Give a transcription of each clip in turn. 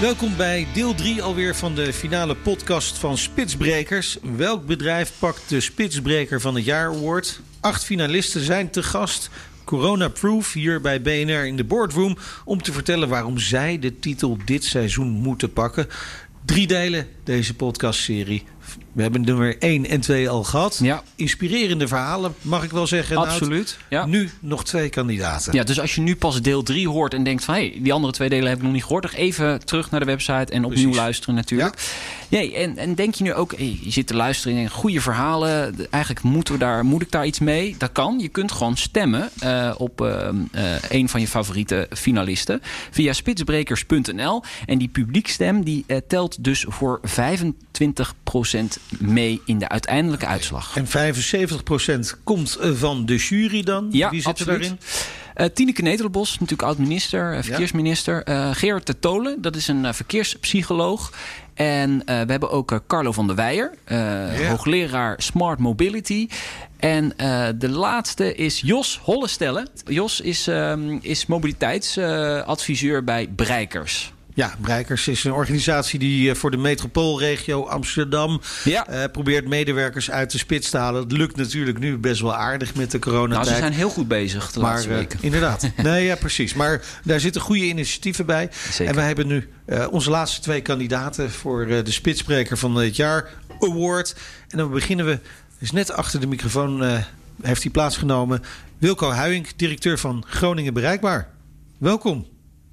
Welkom bij deel 3 alweer van de finale podcast van Spitsbrekers. Welk bedrijf pakt de Spitsbreker van het jaar award? Acht finalisten zijn te gast. Corona-proof hier bij BNR in de boardroom om te vertellen waarom zij de titel dit seizoen moeten pakken. Drie delen deze podcastserie. We hebben nummer 1 en 2 al gehad. Ja. Inspirerende verhalen, mag ik wel zeggen. Absoluut. Ja. Nu nog twee kandidaten. Ja, dus als je nu pas deel 3 hoort en denkt van... hé, hey, die andere twee delen heb ik nog niet gehoord... even terug naar de website en opnieuw Precies. luisteren natuurlijk. Nee, en, en denk je nu ook, hey, je zit te luisteren en denkt... goede verhalen, eigenlijk moeten we daar, moet ik daar iets mee? Dat kan. Je kunt gewoon stemmen eh, op eh, eh, een van je favoriete finalisten... via spitsbrekers.nl. En die publiekstem die telt dus voor 25% mee in de uiteindelijke uitslag. En 75% komt eh, van de jury dan? Ja, Wie zit absoluut. er daarin? Eh Tineke Netelenbos, natuurlijk oud-minister, eh, verkeersminister. Eh Gerard de Tolen, dat is een verkeerspsycholoog. En we hebben ook Carlo van der Weijer, hoogleraar Smart Mobility. En de laatste is Jos Hollestelle. Jos is, ehm, is mobiliteitsadviseur bij Breikers. Ja, Breikers is een organisatie die eh, voor de metropoolregio Amsterdam Ja. eh, probeert medewerkers uit de spits te halen. Dat lukt natuurlijk nu best wel aardig met de Nou, coronatijd. ze zijn heel goed bezig de maar laatste eh, inderdaad. Nee, ja, precies. Maar daar zitten goede initiatieven bij. Zeker. En wij hebben nu eh, onze laatste twee kandidaten voor eh, de Spitsbreker van het jaar award. En dan beginnen we, dus net achter de microfoon eh, heeft hij plaatsgenomen. Wilco Huijink, directeur van Groningen Bereikbaar. Welkom.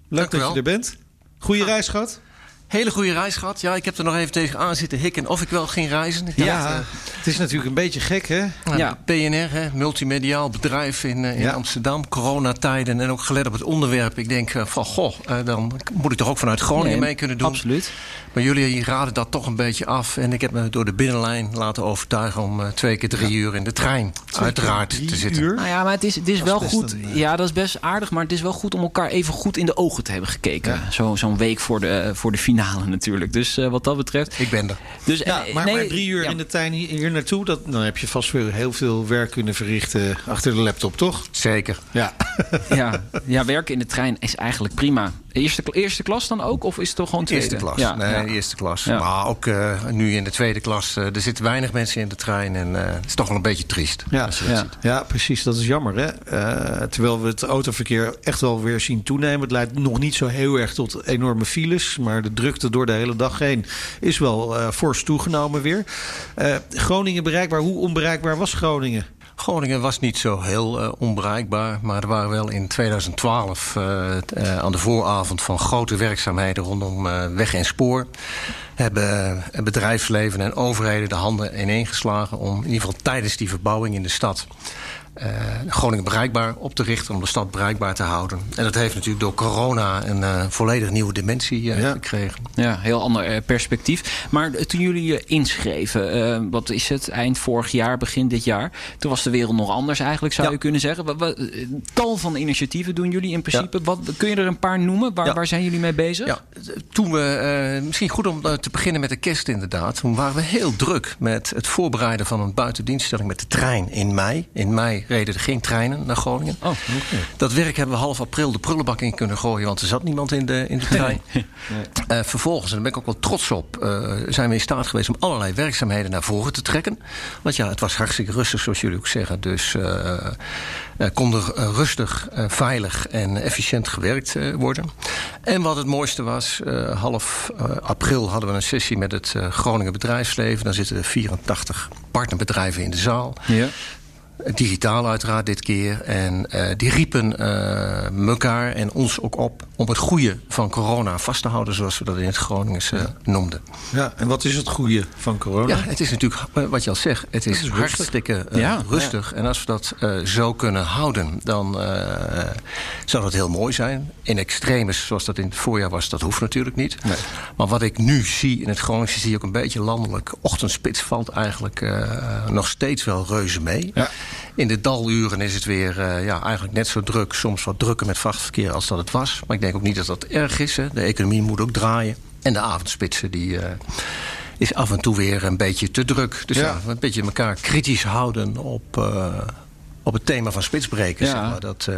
Leuk Dank dat je er bent. Goede reis gehad? Hele goede reis gehad. Ja, ik heb er nog even tegenaan zitten hikken of ik wel ging reizen. Ik dacht, Ja, eh, het is natuurlijk een beetje gek, hè? nou, Ja. PNR, hè, multimediaal bedrijf in, eh, in Ja. Amsterdam, coronatijden en ook gelet op het onderwerp. Ik denk eh, van, goh, eh, dan moet ik toch ook vanuit Groningen Nee, mee kunnen doen. Absoluut. Maar jullie raden dat toch een beetje af. En ik heb me door de binnenlijn laten overtuigen om eh, twee keer drie uur in de trein uiteraard Drie te zitten. uur? Nou ja, maar het is, het is Dat wel is best goed. Ja, dat is best aardig. Maar het is wel goed om elkaar even goed in de ogen te hebben gekeken. Ja. Zo, zo'n week voor de, voor de finale natuurlijk. Dus eh, wat dat betreft. Ik ben er. Dus, Ja, eh, maar, nee, maar drie uur ja. in de tuin hier, hier naartoe, dat, dan heb je vast weer heel veel werk kunnen verrichten achter de laptop, toch? Zeker. Ja. Ja, ja, werken in de trein is eigenlijk prima. Eerste, eerste klas dan ook? Of is het toch gewoon tweede? Eerste klas. Ja, nee, ja. eerste klas. Ja. Maar ook eh, nu in de tweede klas. eh, er zitten weinig mensen in de trein. En eh, het is toch wel een beetje triest. Ja, als je dat ja. ziet. ja, precies. Dat is jammer. Hè? Eh, terwijl we het autoverkeer echt wel weer zien toenemen. Het leidt nog niet zo heel erg tot enorme files. Maar de drukte door de hele dag heen is wel eh fors toegenomen weer. Eh, Groningen bereikbaar. Hoe onbereikbaar was Groningen? Groningen was niet zo heel eh, onbereikbaar. Maar er waren wel in 2012 eh, eh, aan de vooravond van grote werkzaamheden rondom weg en spoor. Hebben bedrijfsleven en overheden de handen ineengeslagen om in ieder geval tijdens die verbouwing in de stad. Eh, Groningen bereikbaar op te richten om de stad bereikbaar te houden. En dat heeft natuurlijk door corona een eh, volledig nieuwe dimensie eh, Ja. gekregen. Ja, heel ander perspectief. Maar toen jullie je inschreven, wat is het, eind vorig jaar, begin dit jaar. Toen was de wereld nog anders eigenlijk, zou Ja. je kunnen zeggen. Wat, wat, tal van initiatieven doen jullie in principe. Wat, kun je er een paar noemen? Waar, waar zijn jullie mee bezig? Ja, toen we, misschien goed om te beginnen met de kerst inderdaad. Toen waren we heel druk met het voorbereiden van een buitendienststelling met de trein in mei. In mei reden er geen treinen naar Groningen. Oh, Dat werk hebben we half april de prullenbak in kunnen gooien, want er zat niemand in de, in de trein. Eh, vervolgens, en daar ben ik ook wel trots op, eh, zijn we in staat geweest om allerlei werkzaamheden naar voren te trekken. Want ja, het was hartstikke rustig, zoals jullie ook zeggen. Dus eh, kon er rustig, veilig en efficiënt gewerkt worden. En wat het mooiste was, half april hadden we een sessie met het Groningen bedrijfsleven. Daar zitten er 84 partnerbedrijven in de zaal. Ja. Digitaal uiteraard dit keer. En die riepen elkaar en ons ook op om het goede van corona vast te houden, zoals we dat in het Gronings noemden. Ja, en wat is het goede van corona? Ja, het is natuurlijk, wat je al zegt, het is, hartstikke rustig. En als we dat zo kunnen houden, dan zou dat heel mooi zijn. In extremes, zoals dat in het voorjaar was, dat hoeft natuurlijk niet. Nee. Maar wat ik nu zie in het Groningse, zie je ook een beetje landelijk. Ochtendspits valt eigenlijk uh, nog steeds wel reuze mee. Ja. In de daluren is het weer uh, ja, eigenlijk net zo druk. Soms wat drukker met vrachtverkeer als dat het was. Maar ik denk ook niet dat dat erg is. Hè. De economie moet ook draaien. En de avondspitsen die... Uh, is af en toe weer een beetje te druk. Dus ja. een beetje elkaar kritisch houden op, op het thema van spitsbreken. Ja. Zeg maar. dat,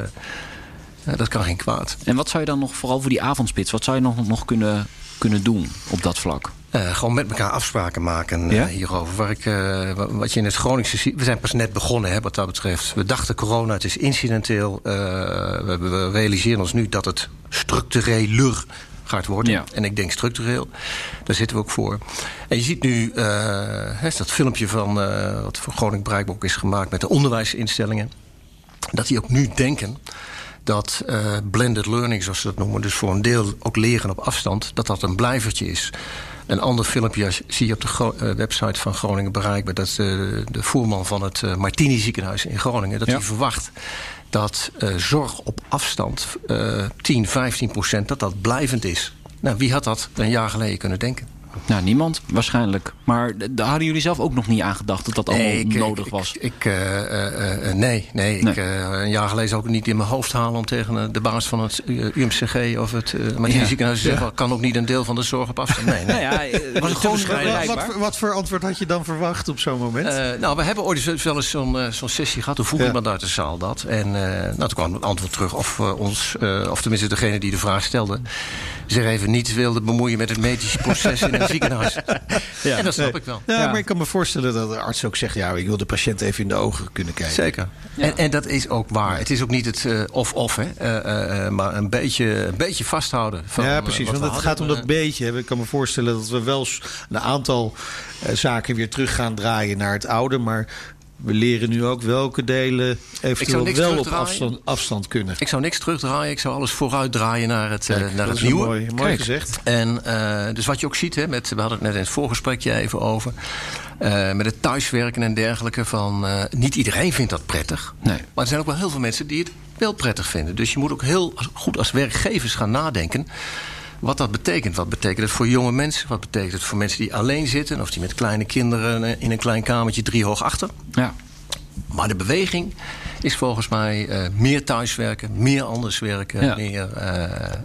dat kan geen kwaad. En wat zou je dan nog, vooral voor die avondspits... wat zou je nog, nog kunnen, kunnen doen op dat vlak? Uh, gewoon met elkaar afspraken maken uh, hierover. Waar ik, uh, wat je in het Groningse ziet. We zijn pas net begonnen hè, wat dat betreft. We dachten corona, het is incidenteel. We, we, realiseren ons nu dat het structureler gaat worden. Ja. En ik denk structureel. Daar zitten we ook voor. En je ziet nu hè, dat filmpje van wat voor Groningen Bereikbaar is gemaakt met de onderwijsinstellingen. Dat die ook nu denken dat uh, blended learning, zoals ze dat noemen... dus voor een deel ook leren op afstand, dat dat een blijvertje is. Een ander filmpje zie je op de uh, website van Groningen bereikbaar... dat uh, de voerman van het Martini ziekenhuis in Groningen... dat hij verwacht dat zorg op afstand 10, 15 procent... dat dat blijvend is. Nou, wie had dat een jaar geleden kunnen denken? Nou, niemand waarschijnlijk. Maar daar hadden jullie zelf ook nog niet aan gedacht dat dat allemaal nodig was? Ik, ik uh, uh, nee, nee. nee. Ik, een jaar geleden zou ik het niet in mijn hoofd halen om tegen de baas van het UMCG of het uh, ja. ziekenhuis te zeggen: kan ook niet een deel van de zorg op afstand. Nee, nee. nou ja, was het gewoon wat, wat, voor antwoord had je dan verwacht op zo'n moment? nou, we hebben ooit wel eens zo'n zo'n sessie gehad. Toen vroeg ja. iemand uit de zaal dat. En nou, toen kwam het antwoord terug of ons, of tenminste degene die de vraag stelde, zich even niet wilde bemoeien met het medische proces in ziekenhuis. ja. En dat snap ik wel. Ja, maar ik kan me voorstellen dat de arts ook zegt... ja, ik wil de patiënt even in de ogen kunnen kijken. Zeker. En, en, dat is ook waar. Het is ook niet het uh, of-of, hè. Uh, uh, maar een beetje, een beetje vasthouden. Van, ja, precies. want het gaat om dat beetje. Ik kan me voorstellen dat we wel een aantal zaken weer terug gaan draaien naar het oude. Maar we leren nu ook welke delen eventueel wel op afstand, afstand, kunnen. Ik zou niks terugdraaien. Ik zou alles vooruit draaien naar het, Kijk, naar het nieuwe. Mooi, mooi gezegd. En uh, dus wat je ook ziet, hè, met, we hadden het net in het voorgesprekje even over. Uh, met het thuiswerken en dergelijke. Van, uh, niet iedereen vindt dat prettig. Nee. Maar er zijn ook wel heel veel mensen die het wel prettig vinden. Dus je moet ook heel goed als werkgevers gaan nadenken wat dat betekent. Wat betekent het voor jonge mensen? Wat betekent het voor mensen die alleen zitten... of die met kleine kinderen in een klein kamertje drie hoog achter? Ja. Maar de beweging is volgens mij uh, meer thuiswerken, meer anders werken... meer uh,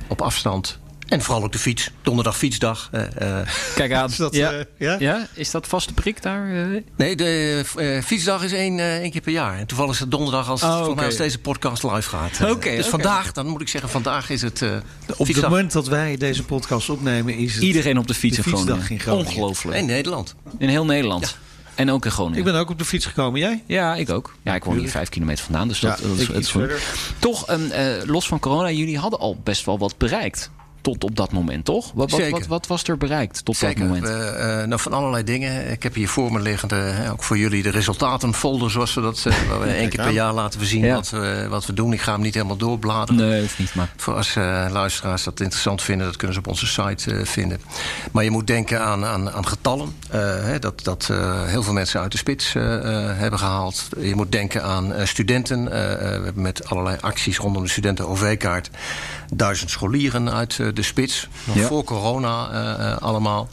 op afstand en vooral ook de fiets. Donderdag fietsdag. Uh, Kijk aan. Is dat, ja. Uh, ja? ja? Is dat vaste prik daar? Nee, de fietsdag is één, één keer per jaar. En toevallig is het donderdag als, oh, okay. als deze podcast live gaat. Okay, dus vandaag, dan moet ik zeggen, vandaag is het Op het moment dat wij deze podcast opnemen... is het Iedereen op de fiets de fietsdag in Groningen. Ongelooflijk. In Nederland. In heel Nederland. Ja. En ook in Groningen. Ik ben ook op de fiets gekomen. Jij? Ja, ik ook. Ja, ik woon hier vijf kilometer vandaan. Dus dat, ja, dat is, het is goed. Toch, um, uh, los van corona, jullie hadden al best wel wat bereikt tot op dat moment, toch? Wat, wat, wat, wat was er bereikt tot Zeker. dat moment? Uh, uh, nou, van allerlei dingen. Ik heb hier voor me liggende, ook voor jullie, de resultatenfolder, zoals we dat waar we één keer per jaar laten we zien ja. wat, we, wat we doen. Ik ga hem niet helemaal doorbladeren. Nee, hoeft niet. Maar. Voor als luisteraars dat interessant vinden, dat kunnen ze op onze site vinden. Maar je moet denken aan, aan, aan getallen. Hè, dat dat heel veel mensen uit de spits hebben gehaald. Je moet denken aan studenten. we hebben met allerlei acties rondom de studenten OV-kaart duizend scholieren uit uh, de spits. Nog ja. voor corona uh, allemaal.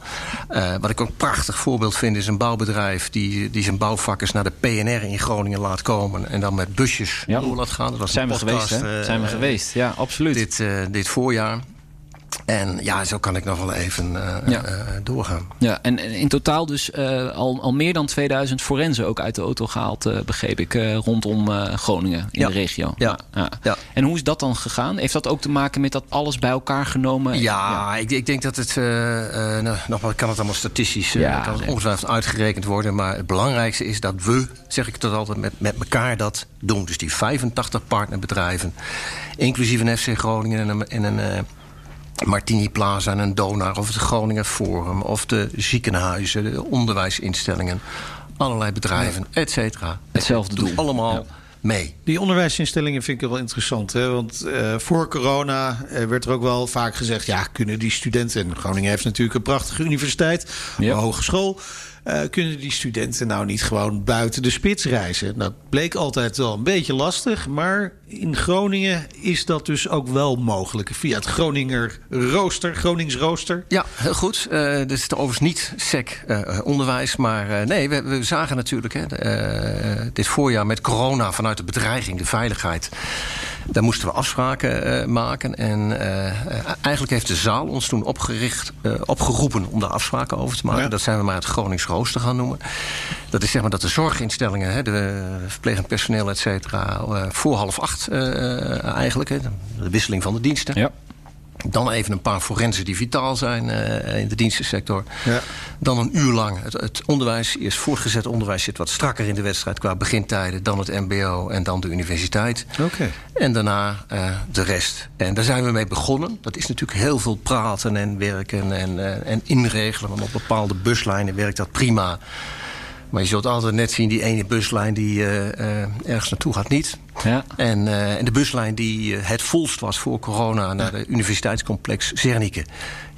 Uh, wat ik ook een prachtig voorbeeld vind is een bouwbedrijf... die, die zijn bouwvakkers naar de PNR in Groningen laat komen... en dan met busjes ja. door laat gaan. Dat was zijn we podcast, geweest, hè? Zijn we geweest, ja, absoluut. Dit, dit voorjaar. En ja, zo kan ik nog wel even uh, ja. uh, doorgaan. Ja, en in totaal dus uh, al, al meer dan 2000 forensen ook uit de auto gehaald, begreep ik, rondom Groningen in ja. de regio. Ja. Ja. ja. En hoe is dat dan gegaan? Heeft dat ook te maken met dat alles bij elkaar genomen? Ja, Ik, ik, denk dat het, nou, nogmaals, kan het allemaal statistisch, ja, kan het ongetwijfeld uitgerekend worden. Maar het belangrijkste is dat we, zeg ik dat altijd, met, met elkaar dat doen. Dus die 85 partnerbedrijven, inclusief een FC Groningen en een, en een Martini Plaza en een Donar, of het Groningen Forum, of de ziekenhuizen, de onderwijsinstellingen. allerlei bedrijven, et cetera. Hetzelfde doel. allemaal Ja. mee. Die onderwijsinstellingen vind ik wel interessant. Hè? Want eh, voor corona eh, werd er ook wel vaak gezegd... ja, kunnen die studenten... en Groningen heeft natuurlijk een prachtige universiteit, Ja. een hogeschool... eh, kunnen die studenten nou niet gewoon buiten de spits reizen? Dat bleek altijd wel een beetje lastig. Maar in Groningen is dat dus ook wel mogelijk. Via het Groninger rooster, Gronings rooster. Ja, heel goed. Eh dit is overigens niet sec eh, onderwijs. Maar nee, we, we zagen natuurlijk hè, dit voorjaar met corona vanuit de bedreiging, de veiligheid. Daar moesten we afspraken eh, maken. En eh, eigenlijk heeft de zaal ons toen opgericht, eh, opgeroepen om daar afspraken over te maken. Ja. Dat zijn we maar het Gronings rooster gaan noemen. Dat is zeg maar dat de zorginstellingen, hè, de verplegend personeel, et cetera, voor half acht eigenlijk. Hè, de wisseling van de diensten. Ja. Dan even een paar forensen die vitaal zijn eh, in de dienstensector. Ja. Dan een uur lang het, het onderwijs. Eerst voortgezet onderwijs zit wat strakker in de wedstrijd qua begintijden. Dan het MBO en dan de universiteit. Oké. En daarna eh, de rest. En daar zijn we mee begonnen. Dat is natuurlijk heel veel praten en werken en, eh, en inregelen. Want op bepaalde buslijnen werkt dat prima. Maar je zult altijd net zien, die ene buslijn die ergens naartoe gaat niet. Ja. En, eh, en de buslijn die eh, het volst was voor corona naar de universiteitscomplex Zernike.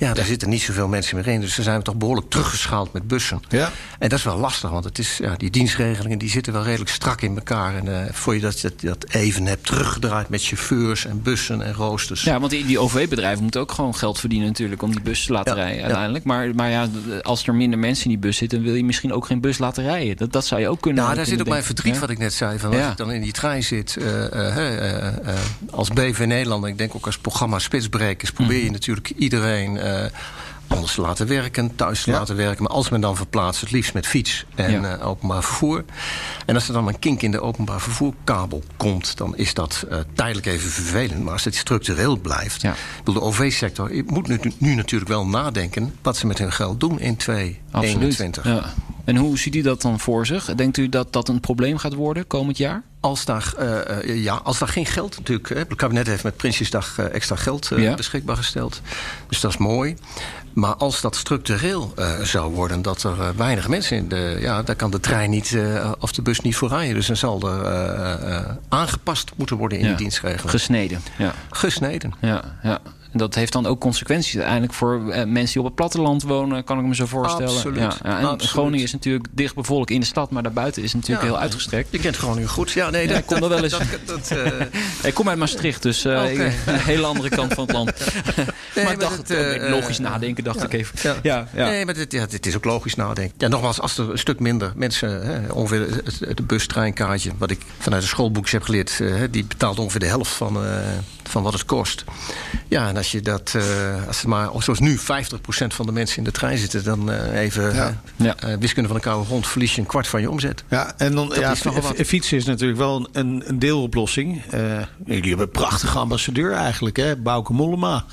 Ja, daar zitten niet zoveel mensen meer in. Dus daar zijn we toch behoorlijk teruggeschaald met bussen. Ja. En dat is wel lastig, want het is, ja, die dienstregelingen die zitten wel redelijk strak in elkaar. En eh, voor je dat, dat, dat even hebt teruggedraaid met chauffeurs en bussen en roosters. Ja, want die, die OV-bedrijven moeten ook gewoon geld verdienen natuurlijk om die bus te laten rijden uiteindelijk. Maar, maar ja, als er minder mensen in die bus zitten, wil je misschien ook geen bus laten rijden. Dat, dat zou je ook kunnen. Nou, daar zit ook mijn verdriet, wat ik net zei. Van als ik dan in die trein zit, eh, eh, eh, als BV Nederland... en ik denk ook als programma Spitsbrekers... probeer Mhm. je natuurlijk iedereen anders te laten werken... thuis te Ja. laten werken. Maar als men dan verplaatst, het liefst met fiets en Ja. openbaar vervoer. En als er dan een kink in de openbaar vervoerkabel komt... dan is dat tijdelijk even vervelend. Maar als het structureel blijft... Ja. Bedoel, de OV-sector moet nu, nu natuurlijk wel nadenken... wat ze met hun geld doen in Absoluut. 2021. Ja. En hoe ziet u dat dan voor zich? Denkt u dat dat een probleem gaat worden komend jaar? Als daar, eh, eh, ja, als daar geen geld natuurlijk... Hè, het kabinet heeft met Prinsjesdag eh, extra geld Ja. beschikbaar gesteld. Dus dat is mooi. Maar als dat structureel zou worden... dat er weinig mensen in de... Ja, daar kan de trein niet of de bus niet voor rijden. Dus dan zal er aangepast moeten worden in Ja. de dienstregeling. Gesneden. Ja. Gesneden. Ja, ja. En dat heeft dan ook consequenties uiteindelijk voor eh, mensen die op het platteland wonen, kan ik me zo voorstellen. Absoluut. Ja, ja. En Absoluut. Groningen is natuurlijk dicht bevolkt in de stad, maar daarbuiten is het natuurlijk Ja. heel uitgestrekt. Je kent Groningen goed. Ja, nee, dat, ik kom er wel eens. Dat, dat, eh, Ik kom uit Maastricht, dus eh, ik- een hele andere kant van het land. maar maar ik dacht, het, logisch nadenken, dacht ik even. ja. Nee, maar dit, is ook logisch nadenken. Ja, nogmaals, als er een stuk minder mensen... Hè, ongeveer het, het bus-treinkaartje... wat ik vanuit de schoolboekjes heb geleerd... hè, die betaalt ongeveer de helft van, van wat het kost. Ja, en als je dat... eh, als het maar, zoals nu 50% van de mensen in de trein zitten... dan eh, even Ja. hè, Ja. eh, wiskunde van een koude grond... verlies je een kwart van je omzet. Ja, en dan ja, is nogal wat. f- fietsen is natuurlijk wel een, een deeloplossing. Eh, jullie hebben een prachtige ambassadeur eigenlijk, hè? Bouke Mollema.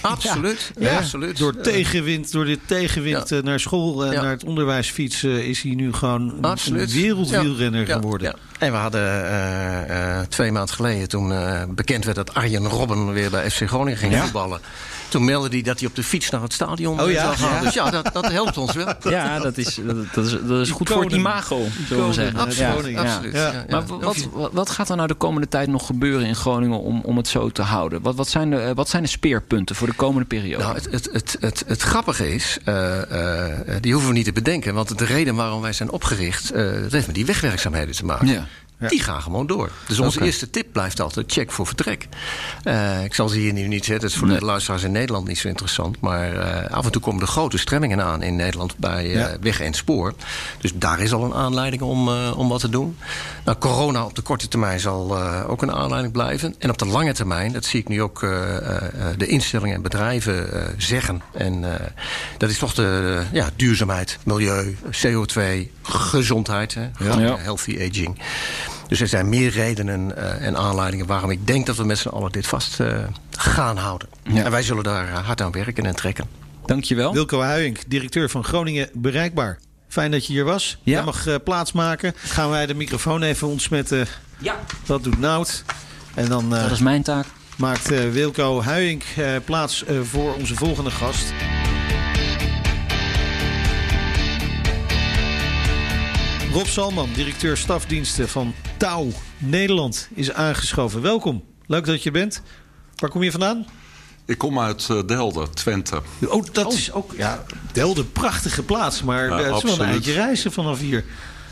Absoluut. Ja, absoluut. Door, Eh, tegenwind, door dit tegenwind eh, naar school en naar het onderwijs fietsen... is hij nu gewoon een, Absoluut. een wereldwielrenner geworden. En we hadden eh, eh, twee maanden geleden, toen eh, bekend werd dat Arjen Robben weer bij FC Groningen ging voetballen. Toen meldde hij dat hij op de fiets naar het stadion Oh eh, ja? zou gaan. Ja. Dus ja, dat, dat helpt ons wel. Ja, dat is, dat, is, dat is goed voor het imago, zullen we zeggen. absoluut. Ja, Absoluut. Ja. Ja, ja. Maar wat, wat, gaat er nou de komende tijd nog gebeuren in Groningen om, om het zo te houden? Wat, wat, zijn de, eh, wat zijn de speerpunten voor de komende periode? Nou, het, het, het, het, het grappige is, eh, eh, die hoeven we niet te bedenken. Want de reden waarom wij zijn opgericht, eh, dat heeft met die wegwerkzaamheden te maken. Ja. Ja. Die gaan gewoon door. Dus onze eerste tip blijft altijd check voor vertrek. Eh, ik zal ze hier nu niet zetten. Het is voor Nee. de luisteraars in Nederland niet zo interessant. Maar eh, af en toe komen er grote stremmingen aan in Nederland bij eh, Ja. weg en spoor. Dus daar is al een aanleiding om, om wat te doen. Nou, corona op de korte termijn zal ook een aanleiding blijven. En op de lange termijn, dat zie ik nu ook de instellingen en bedrijven zeggen. En dat is toch de ja, duurzaamheid, milieu, CO2, gezondheid. Hè? Ja. Healthy aging. Dus er zijn meer redenen eh, en aanleidingen waarom ik denk dat we met z'n allen dit vast eh, gaan houden. Ja. En wij zullen daar eh, hard aan werken en trekken. Dankjewel. Wilco Huyink, directeur van Groningen Bereikbaar. Fijn dat je hier was. Ja. Jij mag eh, plaatsmaken. Gaan wij de microfoon even ontsmetten. Ja, Dat doet Nout. En dan eh, dat is mijn taak. maakt eh, Wilco Huyink eh, plaats eh, voor onze volgende gast. Rob Salman, directeur stafdiensten van Touw Nederland, is aangeschoven. Welkom, leuk dat je bent. Waar kom je vandaan? Ik kom uit uh, Delden, Twente. Oh, dat is ook... Ja, Delden, prachtige plaats. Maar ja, het is wel een eindje reizen vanaf hier.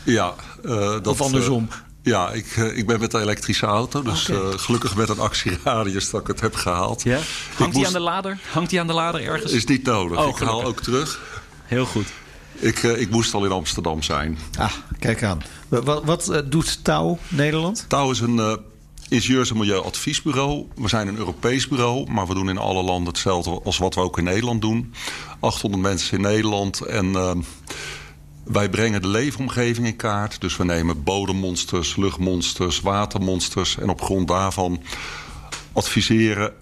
Ja. Uh, dat, of andersom. Uh, ja, ik, ik ben met de elektrische auto. Dus okay. gelukkig met een actieradius dat ik het heb gehaald. Ja? Hangt hij aan de lader? Hangt hij aan de lader ergens? Is niet nodig. Oh, ik haal ook terug. Heel goed. Ik, ik moest al in Amsterdam zijn. Ah, kijk aan. Wat, wat doet Touw Nederland? Touw is een ingenieurs- en milieuadviesbureau. We zijn een Europees bureau, maar we doen in alle landen hetzelfde als wat we ook in Nederland doen. 800 mensen in Nederland en uh, wij brengen de leefomgeving in kaart. Dus we nemen bodemmonsters, luchtmonsters, watermonsters en op grond daarvan adviseren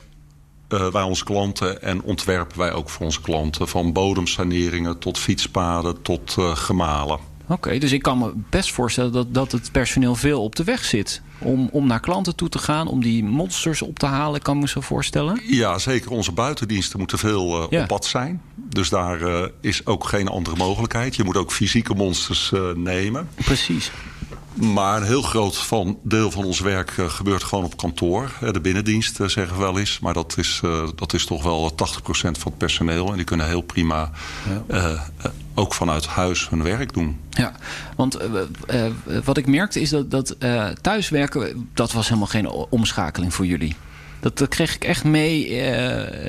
uh, wij onze klanten en ontwerpen wij ook voor onze klanten. Van bodemsaneringen tot fietspaden tot uh, gemalen. Oké, okay, dus ik kan me best voorstellen dat, dat het personeel veel op de weg zit. Om, om naar klanten toe te gaan, om die monsters op te halen, kan ik me zo voorstellen. Ja, zeker. Onze buitendiensten moeten veel uh, ja. op pad zijn. Dus daar uh, is ook geen andere mogelijkheid. Je moet ook fysieke monsters uh, nemen. Precies. Maar een heel groot van, deel van ons werk uh, gebeurt gewoon op kantoor. De binnendienst uh, zeggen we wel eens. Maar dat is, uh, dat is toch wel 80% van het personeel. En die kunnen heel prima ja. ook vanuit huis hun werk doen. Ja, want wat ik merkte is dat, dat thuiswerken... dat was helemaal geen omschakeling voor jullie. Dat, dat kreeg ik echt mee uh,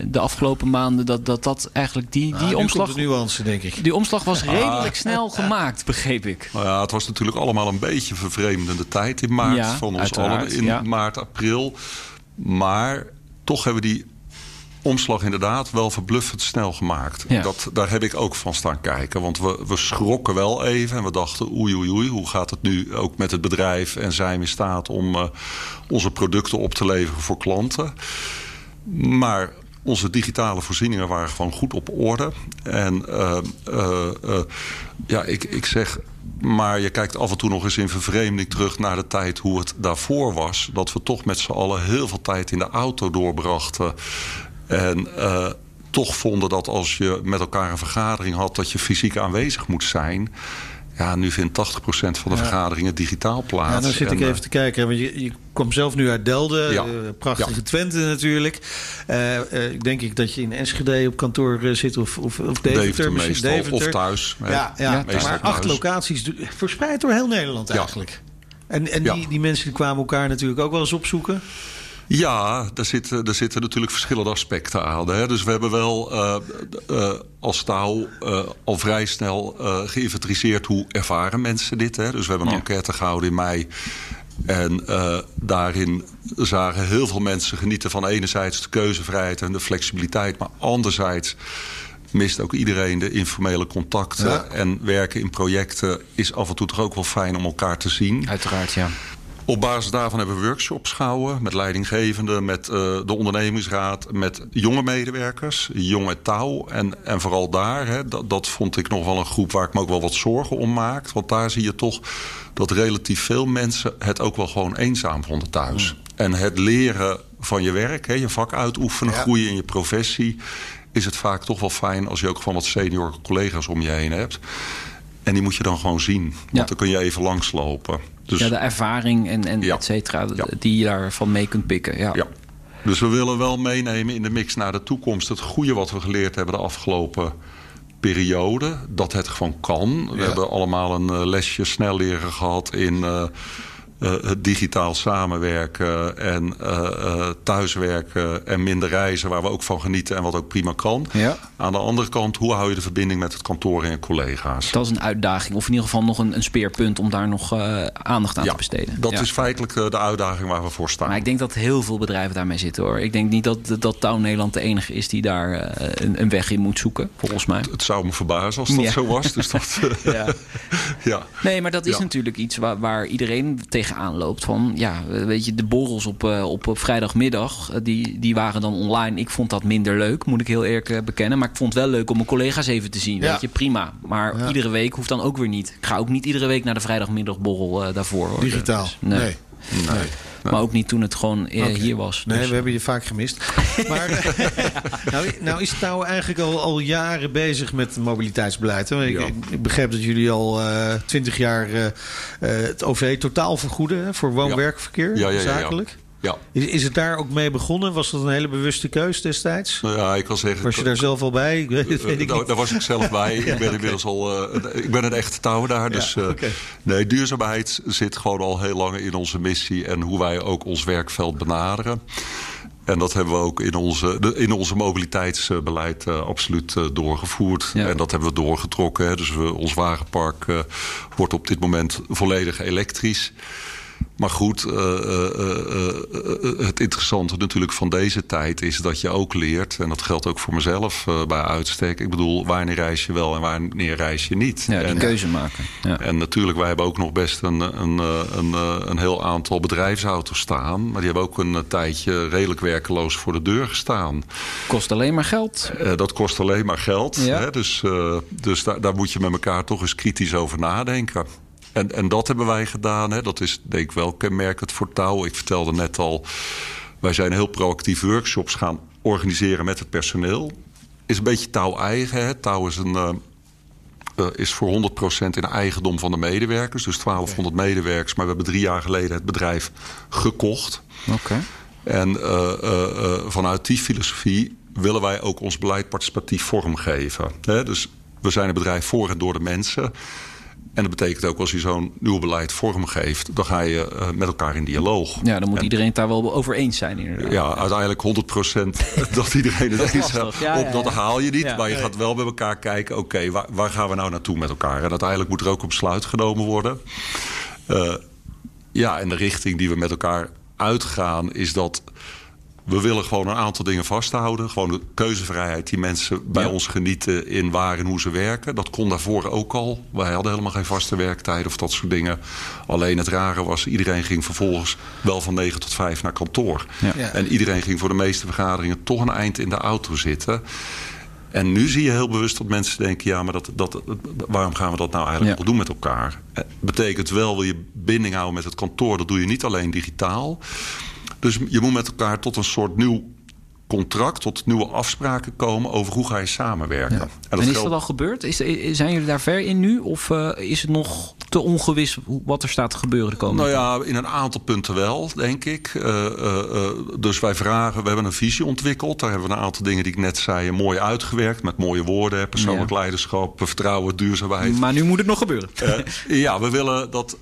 de afgelopen maanden. Dat dat, dat eigenlijk die, die ah, omslag. de nuance, denk ik. Die omslag was redelijk snel gemaakt, begreep ik. Nou ja, het was natuurlijk allemaal een beetje vervreemdende tijd in maart. Ja, van ons allen in ja. maart, april. Maar toch hebben die omslag inderdaad wel verbluffend snel gemaakt. Ja. Dat, daar heb ik ook van staan kijken. Want we, we schrokken wel even en we dachten oei oei oei... hoe gaat het nu ook met het bedrijf en zijn we in staat om uh, onze producten op te leveren voor klanten. Maar onze digitale voorzieningen waren gewoon goed op orde. En uh, uh, uh, ja, ik, ik zeg... Maar je kijkt af en toe nog eens in vervreemding terug naar de tijd hoe het daarvoor was. Dat we toch met z'n allen heel veel tijd in de auto doorbrachten. En uh, toch vonden dat als je met elkaar een vergadering had... dat je fysiek aanwezig moet zijn... Ja, nu vindt 80% van de ja. vergaderingen digitaal plaats. Ja, dan zit ik even te kijken. Want je, je kwam zelf nu uit Delden. Ja. Uh, prachtige ja. Twente natuurlijk. Uh, uh, denk ik dat je in Enschede op kantoor zit of, of, of Deventer. Deventer meestal, Deventer. of thuis. Ja, ja, ja maar acht locaties verspreid door heel Nederland eigenlijk. En, en die, die mensen die kwamen elkaar natuurlijk ook wel eens opzoeken. Ja, daar zitten, daar zitten natuurlijk verschillende aspecten aan. Hè. Dus we hebben wel uh, uh, als touw uh, al vrij snel geïnventariseerd hoe ervaren mensen dit. Hè. Dus we hebben een ja. enquête gehouden in mei. En daarin zagen heel veel mensen genieten van enerzijds de keuzevrijheid en de flexibiliteit. Maar anderzijds mist ook iedereen de informele contacten. Ja. En werken in projecten is af en toe toch ook wel fijn om elkaar te zien. Uiteraard, ja. Op basis daarvan hebben we workshops gehouden met leidinggevenden, met uh, de ondernemingsraad, met jonge medewerkers, jonge touw. En, en vooral daar, hè, dat, dat vond ik nog wel een groep waar ik me ook wel wat zorgen om maak. Want daar zie je toch dat relatief veel mensen het ook wel gewoon eenzaam vonden thuis. Mm. En het leren van je werk, hè, je vak uitoefenen, ja. groeien in je professie, is het vaak toch wel fijn als je ook gewoon wat senior collega's om je heen hebt. En die moet je dan gewoon zien. Want Ja. dan kun je even langslopen. Dus, Ja, de ervaring en, en Ja. et cetera, Ja. die je daarvan mee kunt pikken. Ja. dus we willen wel meenemen in de mix naar de toekomst. Het goede wat we geleerd hebben de afgelopen periode. Dat het gewoon kan. We hebben allemaal een eh, lesje snel leren gehad in... eh, eh, het digitaal samenwerken en eh, eh, thuiswerken en minder reizen, waar we ook van genieten en wat ook prima kan. Ja. Aan de andere kant, hoe hou je de verbinding met het kantoor en je collega's? Dat is een uitdaging, of in ieder geval nog een, een speerpunt om daar nog aandacht aan te besteden. Dat Ja. is feitelijk de uitdaging waar we voor staan. Maar ik denk dat heel veel bedrijven daarmee zitten hoor. Ik denk niet dat, dat Touw Nederland de enige is die daar een, een weg in moet zoeken, volgens mij. Het zou me verbazen als dat zo was. Dus dat, Ja. ja. Nee, maar dat is natuurlijk iets waar, waar iedereen tegenaan loopt. Van ja, weet je, de borrels op, eh, op, op vrijdagmiddag, eh, die, die waren dan online. Ik vond dat minder leuk, moet ik heel eerlijk eh, bekennen. Maar ik vond het wel leuk om mijn collega's even te zien. Ja. Weet je, prima. Maar Ja. iedere week hoeft dan ook weer niet. Ik ga ook niet iedere week naar de vrijdagmiddagborrel eh, daarvoor. Hoor. Digitaal. Dus, nee. nee. Nee. Maar ook niet toen het gewoon eh, hier was. Nee, Dus- we hebben je vaak gemist. maar nou, nou is het nou eigenlijk al, al jaren bezig met mobiliteitsbeleid. Hè? Ik, Ja. ik begreep dat jullie al twintig jaar eh, eh, het OV totaal vergoeden hè, voor woon-werkverkeer, ja, ja. zakelijk. Ja. Is, is het daar ook mee begonnen? Was dat een hele bewuste keus destijds? Nou ja, ik kan zeggen... Was je daar zelf al bij? Ik weet, Eh, ik daar, niet. daar was ik zelf bij. Ik ben inmiddels al. eh, ik ben een echte touw daar. Dus eh, oké. nee, duurzaamheid zit gewoon al heel lang in onze missie en hoe wij ook ons werkveld benaderen. En dat hebben we ook in onze, in onze mobiliteitsbeleid eh, absoluut eh, doorgevoerd. Ja. En dat hebben we doorgetrokken. Hè. Dus we, ons wagenpark eh, wordt op dit moment volledig elektrisch. Maar goed, eh, eh, eh, het interessante natuurlijk van deze tijd is dat je ook leert, en dat geldt ook voor mezelf bij uitstek. Ik bedoel, wanneer reis je wel en wanneer reis je niet? ja, die en, keuze maken. Ja. en natuurlijk, wij hebben ook nog best een, een, een, een heel aantal bedrijfsauto's staan. Maar die hebben ook een tijdje redelijk werkeloos voor de deur gestaan. Kost alleen maar geld. Dat kost alleen maar geld. Ja. Hè? Dus, dus daar, daar moet je met elkaar toch eens kritisch over nadenken. En, en dat hebben wij gedaan. Hè? Dat is denk ik wel kenmerkend voor Touw. Ik vertelde net al, wij zijn heel proactief workshops gaan organiseren met het personeel. Is een beetje Touw eigen. Hè? Touw is een... eh, eh, is voor 100% in eigendom van de medewerkers. Dus 1200 medewerkers. Maar we hebben drie jaar geleden het bedrijf gekocht. Oké. En eh, vanuit die filosofie willen wij ook ons beleid participatief vormgeven. Dus we zijn een bedrijf voor en door de mensen. En dat betekent ook als je zo'n nieuw beleid vormgeeft, dan ga je eh, met elkaar in dialoog. Ja, dan moet En- iedereen het daar wel over eens zijn inderdaad. ja, uiteindelijk 100% dat iedereen het eens is. Ja, Op dat ja. haal je niet. Maar je gaat wel met elkaar kijken, oké, waar, waar gaan we nou naartoe met elkaar? En uiteindelijk moet er ook een besluit genomen worden. Eh, ja, en de richting die we met elkaar uitgaan is dat we willen gewoon een aantal dingen vasthouden. Gewoon de keuzevrijheid die mensen bij Ja. ons genieten in waar en hoe ze werken. Dat kon daarvoor ook al. Wij hadden helemaal geen vaste werktijden of dat soort dingen. Alleen het rare was, iedereen ging vervolgens wel van 9 tot 5 naar kantoor. Ja. Ja. En iedereen ging voor de meeste vergaderingen toch een eind in de auto zitten. En nu zie je heel bewust dat mensen denken: ja, maar dat, dat, waarom gaan we dat nou eigenlijk Ja. doen met elkaar? Eh, Betekent wel, wil je binding houden met het kantoor, dat doe je niet alleen digitaal. Dus je moet met elkaar tot een soort nieuw contract, tot nieuwe afspraken komen over hoe ga je samenwerken. Ja. En En, is dat al gebeurd? Is, zijn jullie daar ver in nu? Of eh, is het nog te ongewis wat er staat te gebeuren de komende Nou ja, in een aantal punten wel, denk ik. Eh, eh, dus wij vragen, we hebben een visie ontwikkeld. Daar hebben we een aantal dingen die ik net zei mooi uitgewerkt. Met mooie woorden, persoonlijk Ja. leiderschap, vertrouwen, duurzaamheid. Maar nu moet het nog gebeuren. Ja, we willen dat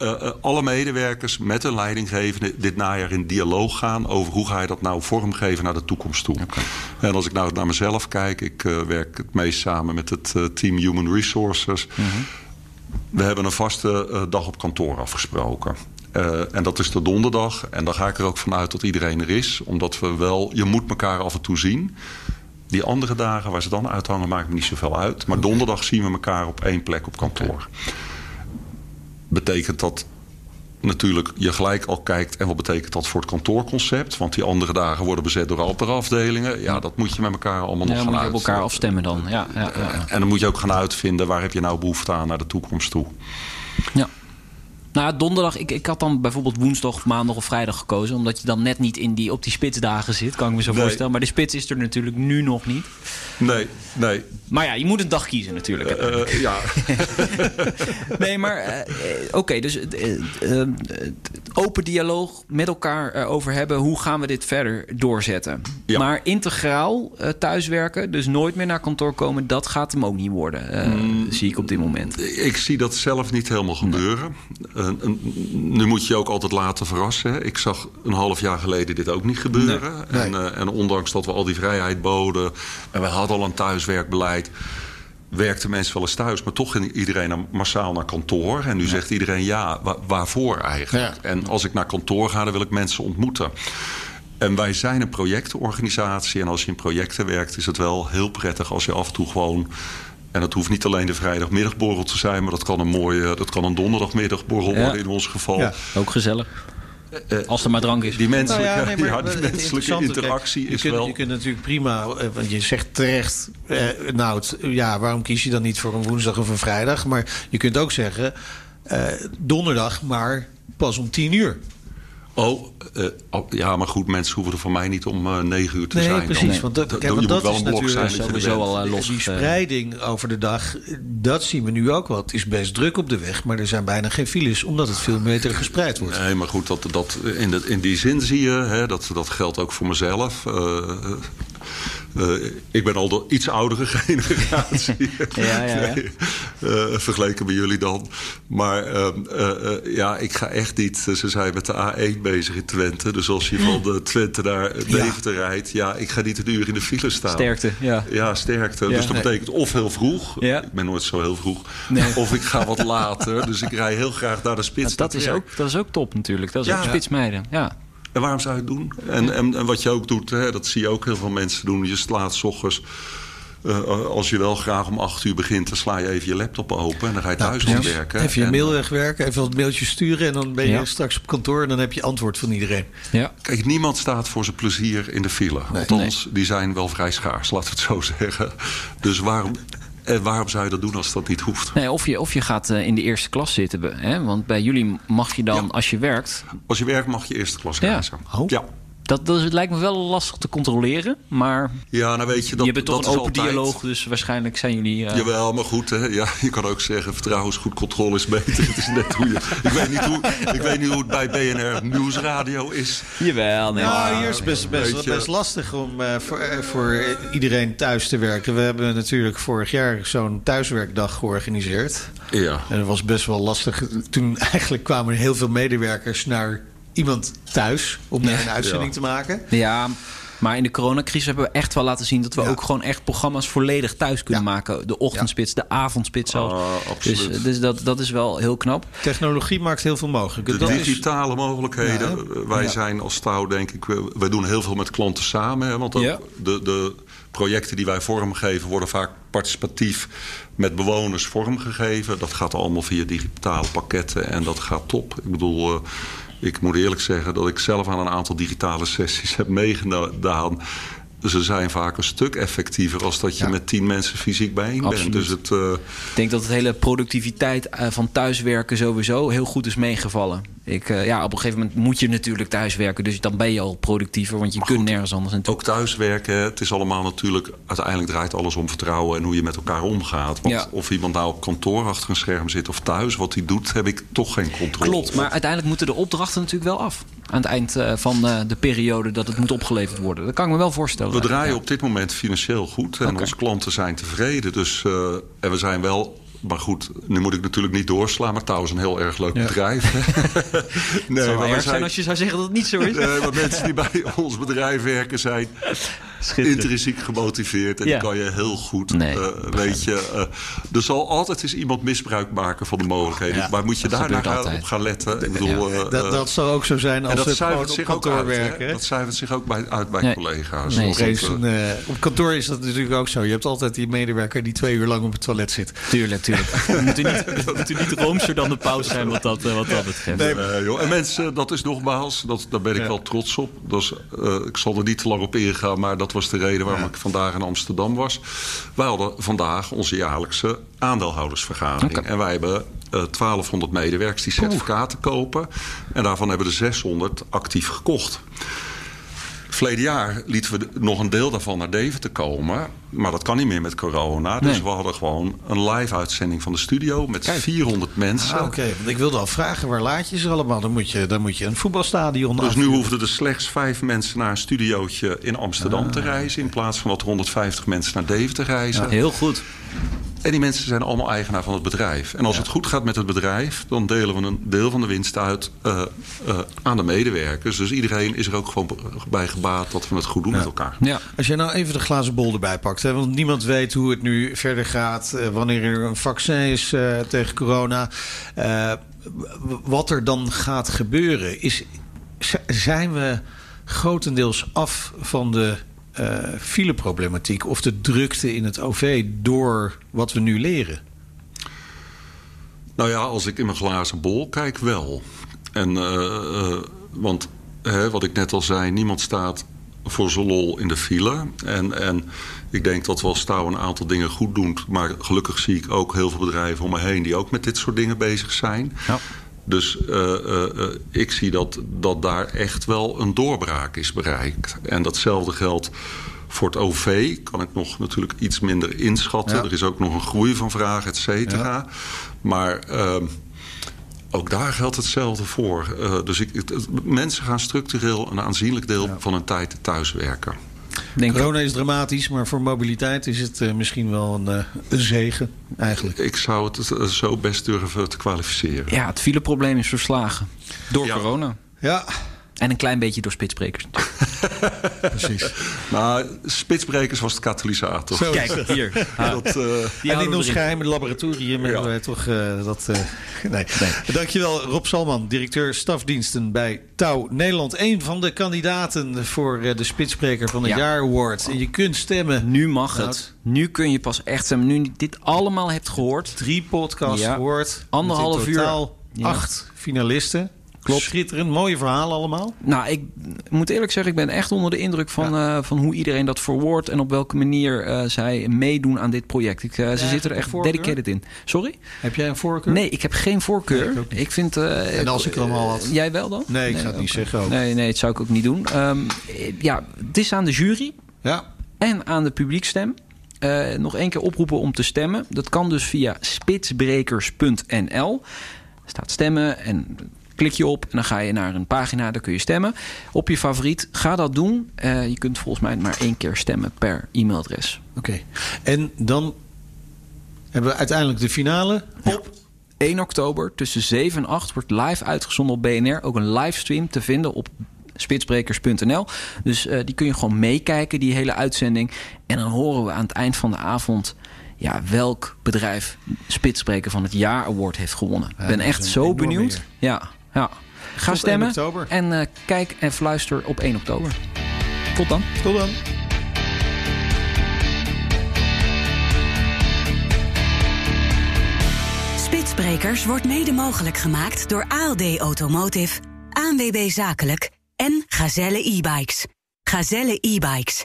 eh, eh, alle medewerkers met een leidinggevende dit najaar in dialoog gaan over hoe ga je dat nou vormgeven naar de toekomst toe. En als ik nou naar mezelf kijk, ik eh, werk het meest samen met het team Human Resources. We hebben een vaste dag op kantoor afgesproken. En dat is de donderdag. En dan ga ik er ook vanuit dat iedereen er is. Omdat we wel, je moet elkaar af en toe zien. Die andere dagen waar ze dan uithangen, maakt me niet zoveel uit. Maar donderdag zien we elkaar op één plek op kantoor. Betekent dat natuurlijk je gelijk al kijkt... en wat betekent dat voor het kantoorconcept? Want die andere dagen worden bezet door andere afdelingen. Ja, dat moet je met elkaar allemaal nog Ja, gaan moet je op uit. elkaar afstemmen dan. Ja, ja, ja. En dan moet je ook gaan uitvinden... waar heb je nou behoefte aan naar de toekomst toe. ja. Nou, donderdag, ik, ik had dan bijvoorbeeld woensdag, maandag of vrijdag gekozen. Omdat je dan net niet in die, op die spitsdagen zit, kan ik me zo Nee. voorstellen. Maar de spits is er natuurlijk nu nog niet. Nee, nee. Maar ja, je moet een dag kiezen natuurlijk. Eh, ja, Nee, maar eh, eh, oké, dus eh, eh, eh, open dialoog met elkaar erover hebben. Hoe gaan we dit verder doorzetten? Ja. Maar integraal eh, thuiswerken, dus nooit meer naar kantoor komen, dat gaat hem ook niet worden. eh, Mm. Zie ik op dit moment. ik zie dat zelf niet helemaal gebeuren. Eh, eh, nu moet je je ook altijd laten verrassen. Hè. Ik zag een half jaar geleden dit ook niet gebeuren. Nee. En, eh, en ondanks dat we al die vrijheid boden... en we hadden al een thuiswerkbeleid... werkten mensen wel eens thuis, maar toch ging iedereen massaal naar kantoor. En nu zegt iedereen ja, wa- waarvoor eigenlijk? Ja. En als ik naar kantoor ga, dan wil ik mensen ontmoeten. En wij zijn een projectorganisatie. En als je in projecten werkt, is het wel heel prettig als je af en toe gewoon. En dat hoeft niet alleen de vrijdagmiddagborrel te zijn, maar dat kan een mooie, dat kan een donderdagmiddagborrel Ja. worden in ons geval. Ja. Ook gezellig. Als er maar drank is. Die menselijke, Nou ja, nee, maar ja, het die menselijke kijk, interactie is kunt, wel. Je kunt natuurlijk prima, eh, want je zegt terecht, eh, Nout, ja, waarom kies je dan niet voor een woensdag of een vrijdag? Maar je kunt ook zeggen, eh, donderdag, maar pas om tien uur. Oh, uh, oh, ja, maar goed, mensen hoeven er van mij niet om uh, negen uur te nee, zijn. Precies, dan, want dat, kijk, want je dat moet wel is natuurlijk sowieso al uh, los. Die spreiding over de dag, dat zien we nu ook wel. Het is best druk op de weg, maar er zijn bijna geen files... omdat het veel beter gespreid wordt. Nee, maar goed, dat, dat, in, de, in die zin zie je, hè, dat, dat geldt ook voor mezelf... Uh, ik ben al de iets oudere generatie. ja, ja, ja. Nee, uh, vergeleken met jullie dan. Maar uh, ja, ik ga echt niet. Ze zijn met de A1 bezig in Twente. Dus als je van de Twente naar Deventer rijdt... ja, ik ga niet een uur in de file staan. Sterkte, ja. Ja, sterkte. Dus dat betekent of heel vroeg. Ik ben nooit zo heel vroeg. Nee. Of ik ga wat later. Dus ik rij heel graag naar de spits. dat, is ook, dat is ook top natuurlijk. Dat is ook spitsmeiden, ja. En waarom zou je het doen? En, en, en, wat je ook doet, hè, dat zie je ook heel veel mensen doen. Je slaat s ochtends, uh, als je wel graag om acht uur begint... dan sla je even je laptop open en dan ga je thuis nou, werken. Even je mail wegwerken, even wat mailtjes sturen... en dan ben je ja. straks op kantoor en dan heb je antwoord van iedereen. Ja. Kijk, niemand staat voor zijn plezier in de file. Nee, Althans, nee. die zijn wel vrij schaars, laten we het zo zeggen. Dus waarom... En waarom zou je dat doen als dat niet hoeft? Nee, of, je, of je gaat uh, in de eerste klas zitten. Hè? Want bij jullie mag je dan, ja. als je werkt... Als je werkt mag je eerste klas reizen. Ja. Oh. ja. Dat, dat het lijkt me wel lastig te controleren, maar... Ja, nou weet je... Dat, je bent toch dat een open altijd... dialoog, dus waarschijnlijk zijn jullie... Uh... Jawel, maar goed, hè? Ja, je kan ook zeggen... vertrouwen is goed, controle is beter. het is net hoe je... ik, weet niet hoe, ik weet niet hoe het bij BNR Nieuwsradio is. Jawel, nee. Nou, hier is het best, best, best lastig om uh, voor, uh, voor iedereen thuis te werken. We hebben natuurlijk vorig jaar zo'n thuiswerkdag georganiseerd. Ja. En dat was best wel lastig. Toen eigenlijk kwamen er heel veel medewerkers naar iemand thuis om daar een uitzending Ja. te maken. Ja, maar in de coronacrisis hebben we echt wel laten zien... dat we Ja. ook gewoon echt programma's volledig thuis kunnen Ja. maken. De ochtendspits, de avondspits zelfs. Absoluut. dus dus dat, dat is wel heel knap. Technologie maakt heel veel mogelijk. De Dat is- digitale mogelijkheden. Ja, Uh, Wij Ja. zijn als touw, denk ik, we, wij doen heel veel met klanten samen. Hè, want ook Ja. de, de projecten die wij vormgeven worden vaak participatief met bewoners vormgegeven. Dat gaat allemaal via digitale pakketten en dat gaat top. Ik bedoel, uh, ik moet eerlijk zeggen dat ik zelf aan een aantal digitale sessies heb meegedaan. Ze zijn vaak een stuk effectiever als dat je Ja. met tien mensen fysiek bijeen bent. Dus het, uh, Ik denk dat het hele productiviteit eh, van thuiswerken sowieso heel goed is meegevallen. Ik, eh, ja, op een gegeven moment moet je natuurlijk thuiswerken. Dus dan ben je al productiever, want je kunt nergens anders naartoe. Ook thuiswerken, het is allemaal natuurlijk... uiteindelijk draait alles om vertrouwen en hoe je met elkaar omgaat. Want Ja. of iemand nou op kantoor achter een scherm zit of thuis... wat hij doet, heb ik toch geen controle Klopt, op. maar uiteindelijk moeten de opdrachten natuurlijk wel af. Aan het eind eh, van eh, de periode dat het moet opgeleverd worden. Dat kan ik me wel voorstellen. We draaien Ja. op dit moment financieel goed en onze klanten zijn tevreden. Dus, en we zijn wel... Maar goed, nu moet ik natuurlijk niet doorslaan. Maar Touw is een heel erg leuk Ja. bedrijf. nee, Het zou wel maar we erg zijn als je zou zeggen dat het niet zo is. Nee, maar mensen die bij ons bedrijf werken zijn. Intrinsiek gemotiveerd. En Ja. die kan je heel goed. Nee, eh, weet je, eh, er zal altijd eens iemand misbruik maken van de mogelijkheden. Ja, maar moet je daar naar altijd. op gaan letten? Ik bedoel, eh, Dat, dat zou ook zo zijn als dat het op zich ook kantoor werken. hè? Dat zuivert zich ook bij, uit bij Nee. collega's. Nee, dat, een, op kantoor is dat natuurlijk ook zo. Je hebt altijd die medewerker die twee uur lang op het toilet zit. Tuurlijk, tuurlijk. We moeten niet, we moeten niet roomser dan de paus zijn wat dat, wat dat betreft. Nee, joh. En mensen, dat is nogmaals, dat, daar ben ik Ja. wel trots op. Dat is, eh, ik zal er niet te lang op ingaan, maar dat was de reden waarom Ja. ik vandaag in Amsterdam was. Wij hadden vandaag onze jaarlijkse aandeelhoudersvergadering. En wij hebben eh 1200 medewerkers die certificaten kopen. En daarvan hebben er 600 actief gekocht. Verleden jaar lieten we nog een deel daarvan naar Deventer komen. Maar dat kan niet meer met corona. Dus Nee. we hadden gewoon een live uitzending van de studio met 400 mensen. Ah, Oké, want ik wilde al vragen, waar laat je ze allemaal? Dan moet je, dan moet je een voetbalstadion Dus nu hoefden er slechts vijf mensen naar een studiootje in Amsterdam te reizen. In plaats van dat er 150 mensen naar Deventer reizen. Heel goed. En die mensen zijn allemaal eigenaar van het bedrijf. En als het goed gaat met het bedrijf, dan delen we een deel van de winst uit eh, eh, aan de medewerkers. Dus iedereen is er ook gewoon bij gebaat dat we het goed doen met elkaar. Ja. Als jij nou even de glazen bol erbij pakt, hè, want niemand weet hoe het nu verder gaat, eh, wanneer er een vaccin is tegen corona, wat er dan gaat gebeuren, is, zijn we grotendeels af van de fileproblematiek of de drukte in het OV door wat we nu leren? Nou ja, als ik in mijn glazen bol kijk, wel. En, eh, eh, want hè, wat ik net al zei, niemand staat voor zijn lol in de file. En, en ik denk dat we als touw een aantal dingen goed doen. Maar gelukkig zie ik ook heel veel bedrijven om me heen... die ook met dit soort dingen bezig zijn. Ja. Dus ik zie dat, dat daar echt wel een doorbraak is bereikt. En datzelfde geldt voor het OV kan ik nog natuurlijk iets minder inschatten. Er is ook nog een groei van vragen, et cetera. Maar ehm, ook daar geldt hetzelfde voor. Uh, dus ik, mensen gaan structureel een aanzienlijk deel van hun tijd thuiswerken. Denk Corona is dramatisch, maar voor mobiliteit is het uh, misschien wel een, uh, een, zegen eigenlijk. Ik zou het zo best durven te kwalificeren. Ja, het fileprobleem is verslagen door ja. corona. Ja, en een klein beetje door spitsbrekers. Precies. Maar spitsbrekers was de katalysator. Zo. Kijk, hier. dat, uh, en in ons geheime laboratorium hebben wij toch uh, dat... Uh, nee. nee. Dankjewel Rob Salman, directeur stafdiensten bij Touw Nederland. Een van de kandidaten voor de Spitsbreker van het ja. Jaar Award. En je kunt stemmen. Nu mag nou, het. Nu kun je pas echt stemmen. Nu je dit allemaal hebt gehoord. Drie podcasts ja. gehoord. Anderhalf uur. Acht finalisten. Klopt. Schitterend, mooie verhalen allemaal. Nou, ik moet eerlijk zeggen, ik ben echt onder de indruk van, ja. uh, van hoe iedereen dat verwoordt en op welke manier uh, zij meedoen aan dit project. Ik, uh, ze zitten er echt dedicated in. Sorry? Heb jij een voorkeur? Nee, ik heb geen voorkeur. Nee, ik, ik, vind. en als ik er allemaal had. Jij wel dan? Nee, ik nee, ga het niet zeggen. Ook. Nee, nee, dat zou ik ook niet doen. Um, ja, het is aan de jury. Ja. En aan de publiekstem. Nog één keer oproepen om te stemmen. Dat kan dus via spitsbrekers.nl. staat stemmen en klik je op en dan ga je naar een pagina, daar kun je stemmen. Op je favoriet, ga dat doen. Uh, je kunt volgens mij maar één keer stemmen per e-mailadres. Oké, okay. en dan hebben we uiteindelijk de finale op... 1 oktober tussen 7 en 8 wordt live uitgezonden op BNR. Ook een livestream te vinden op spitsbrekers.nl. Dus uh, die kun je gewoon meekijken, die hele uitzending. En dan horen we aan het eind van de avond ja, welk bedrijf Spitsbreker van het jaar award heeft gewonnen. Ik ja, ben echt zo benieuwd. Meer. Ja, ja. Ga Tot stemmen oktober. en uh, kijk en fluister op 1 oktober. Tot dan. Tot dan. Spitsbrekers wordt mede mogelijk gemaakt door ALD Automotive, ANWB Zakelijk en Gazelle e-bikes. Gazelle e-bikes.